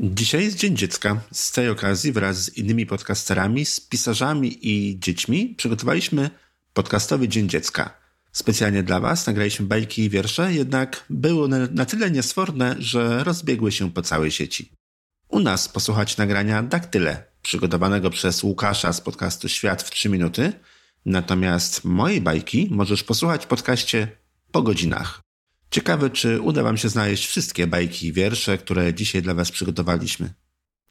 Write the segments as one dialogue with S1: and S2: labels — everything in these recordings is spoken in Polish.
S1: Dzisiaj jest Dzień Dziecka. Z tej okazji wraz z innymi podcasterami, z pisarzami i dziećmi przygotowaliśmy podcastowy Dzień Dziecka. Specjalnie dla Was nagraliśmy bajki i wiersze, jednak były one na tyle niesforne, że rozbiegły się po całej sieci. U nas posłuchać nagrania Daktyle, przygotowanego przez Łukasza z podcastu Świat w 3 minuty, natomiast mojej bajki możesz posłuchać w podcaście po godzinach. Ciekawe, czy uda Wam się znaleźć wszystkie bajki i wiersze, które dzisiaj dla Was przygotowaliśmy.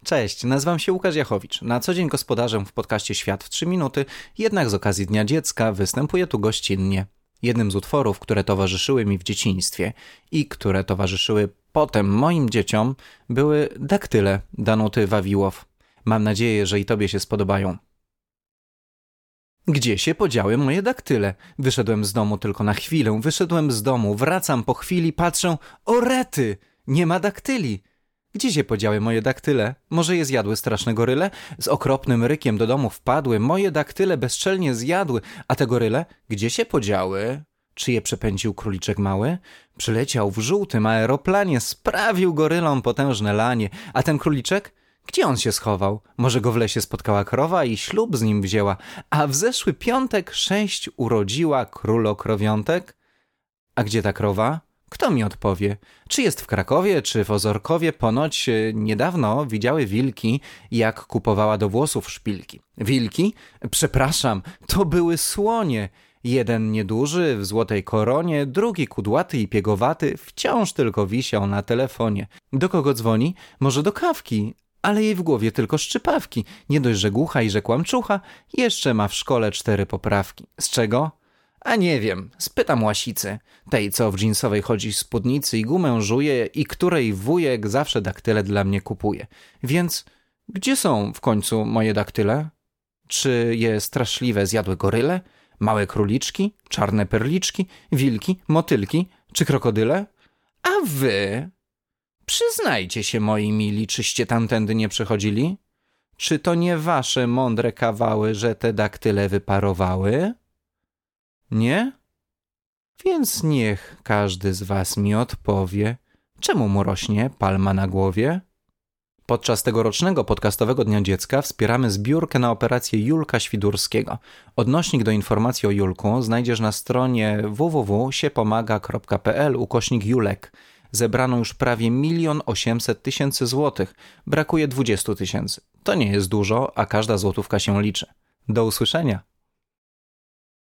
S2: Cześć, nazywam się Łukasz Jachowicz. Na co dzień gospodarzem w podcaście Świat w 3 minuty, jednak z okazji Dnia Dziecka występuję tu gościnnie. Jednym z utworów, które towarzyszyły mi w dzieciństwie i które towarzyszyły potem moim dzieciom, były daktyle Danuty Wawiłow. Mam nadzieję, że i Tobie się spodobają. Gdzie się podziały moje daktyle? Wyszedłem z domu tylko na chwilę, wyszedłem z domu, wracam po chwili, patrzę, o rety, nie ma daktyli. Gdzie się podziały moje daktyle? Może je zjadły straszne goryle? Z okropnym rykiem do domu wpadły, moje daktyle bezczelnie zjadły, a te goryle gdzie się podziały? Czy je przepędził króliczek mały? Przyleciał w żółtym aeroplanie, sprawił gorylom potężne lanie, a ten króliczek? Gdzie on się schował? Może go w lesie spotkała krowa i ślub z nim wzięła, a w zeszły piątek sześć urodziła królokrowiątek? A gdzie ta krowa? Kto mi odpowie? Czy jest w Krakowie, czy w Ozorkowie? Ponoć e, niedawno widziały wilki, jak kupowała do włosów szpilki. Wilki? Przepraszam, to były słonie. Jeden nieduży w złotej koronie, drugi kudłaty i piegowaty wciąż tylko wisiał na telefonie. Do kogo dzwoni? Może do kawki, ale jej w głowie tylko szczypawki. Nie dość, że głucha i że kłamczucha, jeszcze ma w szkole cztery poprawki. Z czego? A nie wiem, spytam łasicy, tej co w dżinsowej chodzi z spódnicy i gumę żuje i której wujek zawsze daktyle dla mnie kupuje. Więc gdzie są w końcu moje daktyle? Czy je straszliwe zjadły goryle? Małe króliczki? Czarne perliczki? Wilki? Motylki? Czy krokodyle? A wy? Przyznajcie się, moi mili, czyście tamtędy nie przechodzili? Czy to nie wasze mądre kawały, że te daktyle wyparowały? Nie? Więc niech każdy z was mi odpowie, czemu mu rośnie palma na głowie? Podczas tegorocznego podcastowego Dnia Dziecka wspieramy zbiórkę na operację Julka Świdurskiego. Odnośnik do informacji o Julku znajdziesz na stronie www.siepomaga.pl ukośnik Julek. Zebrano już prawie milion osiemset tysięcy złotych. Brakuje dwudziestu tysięcy. To nie jest dużo, a każda złotówka się liczy. Do usłyszenia.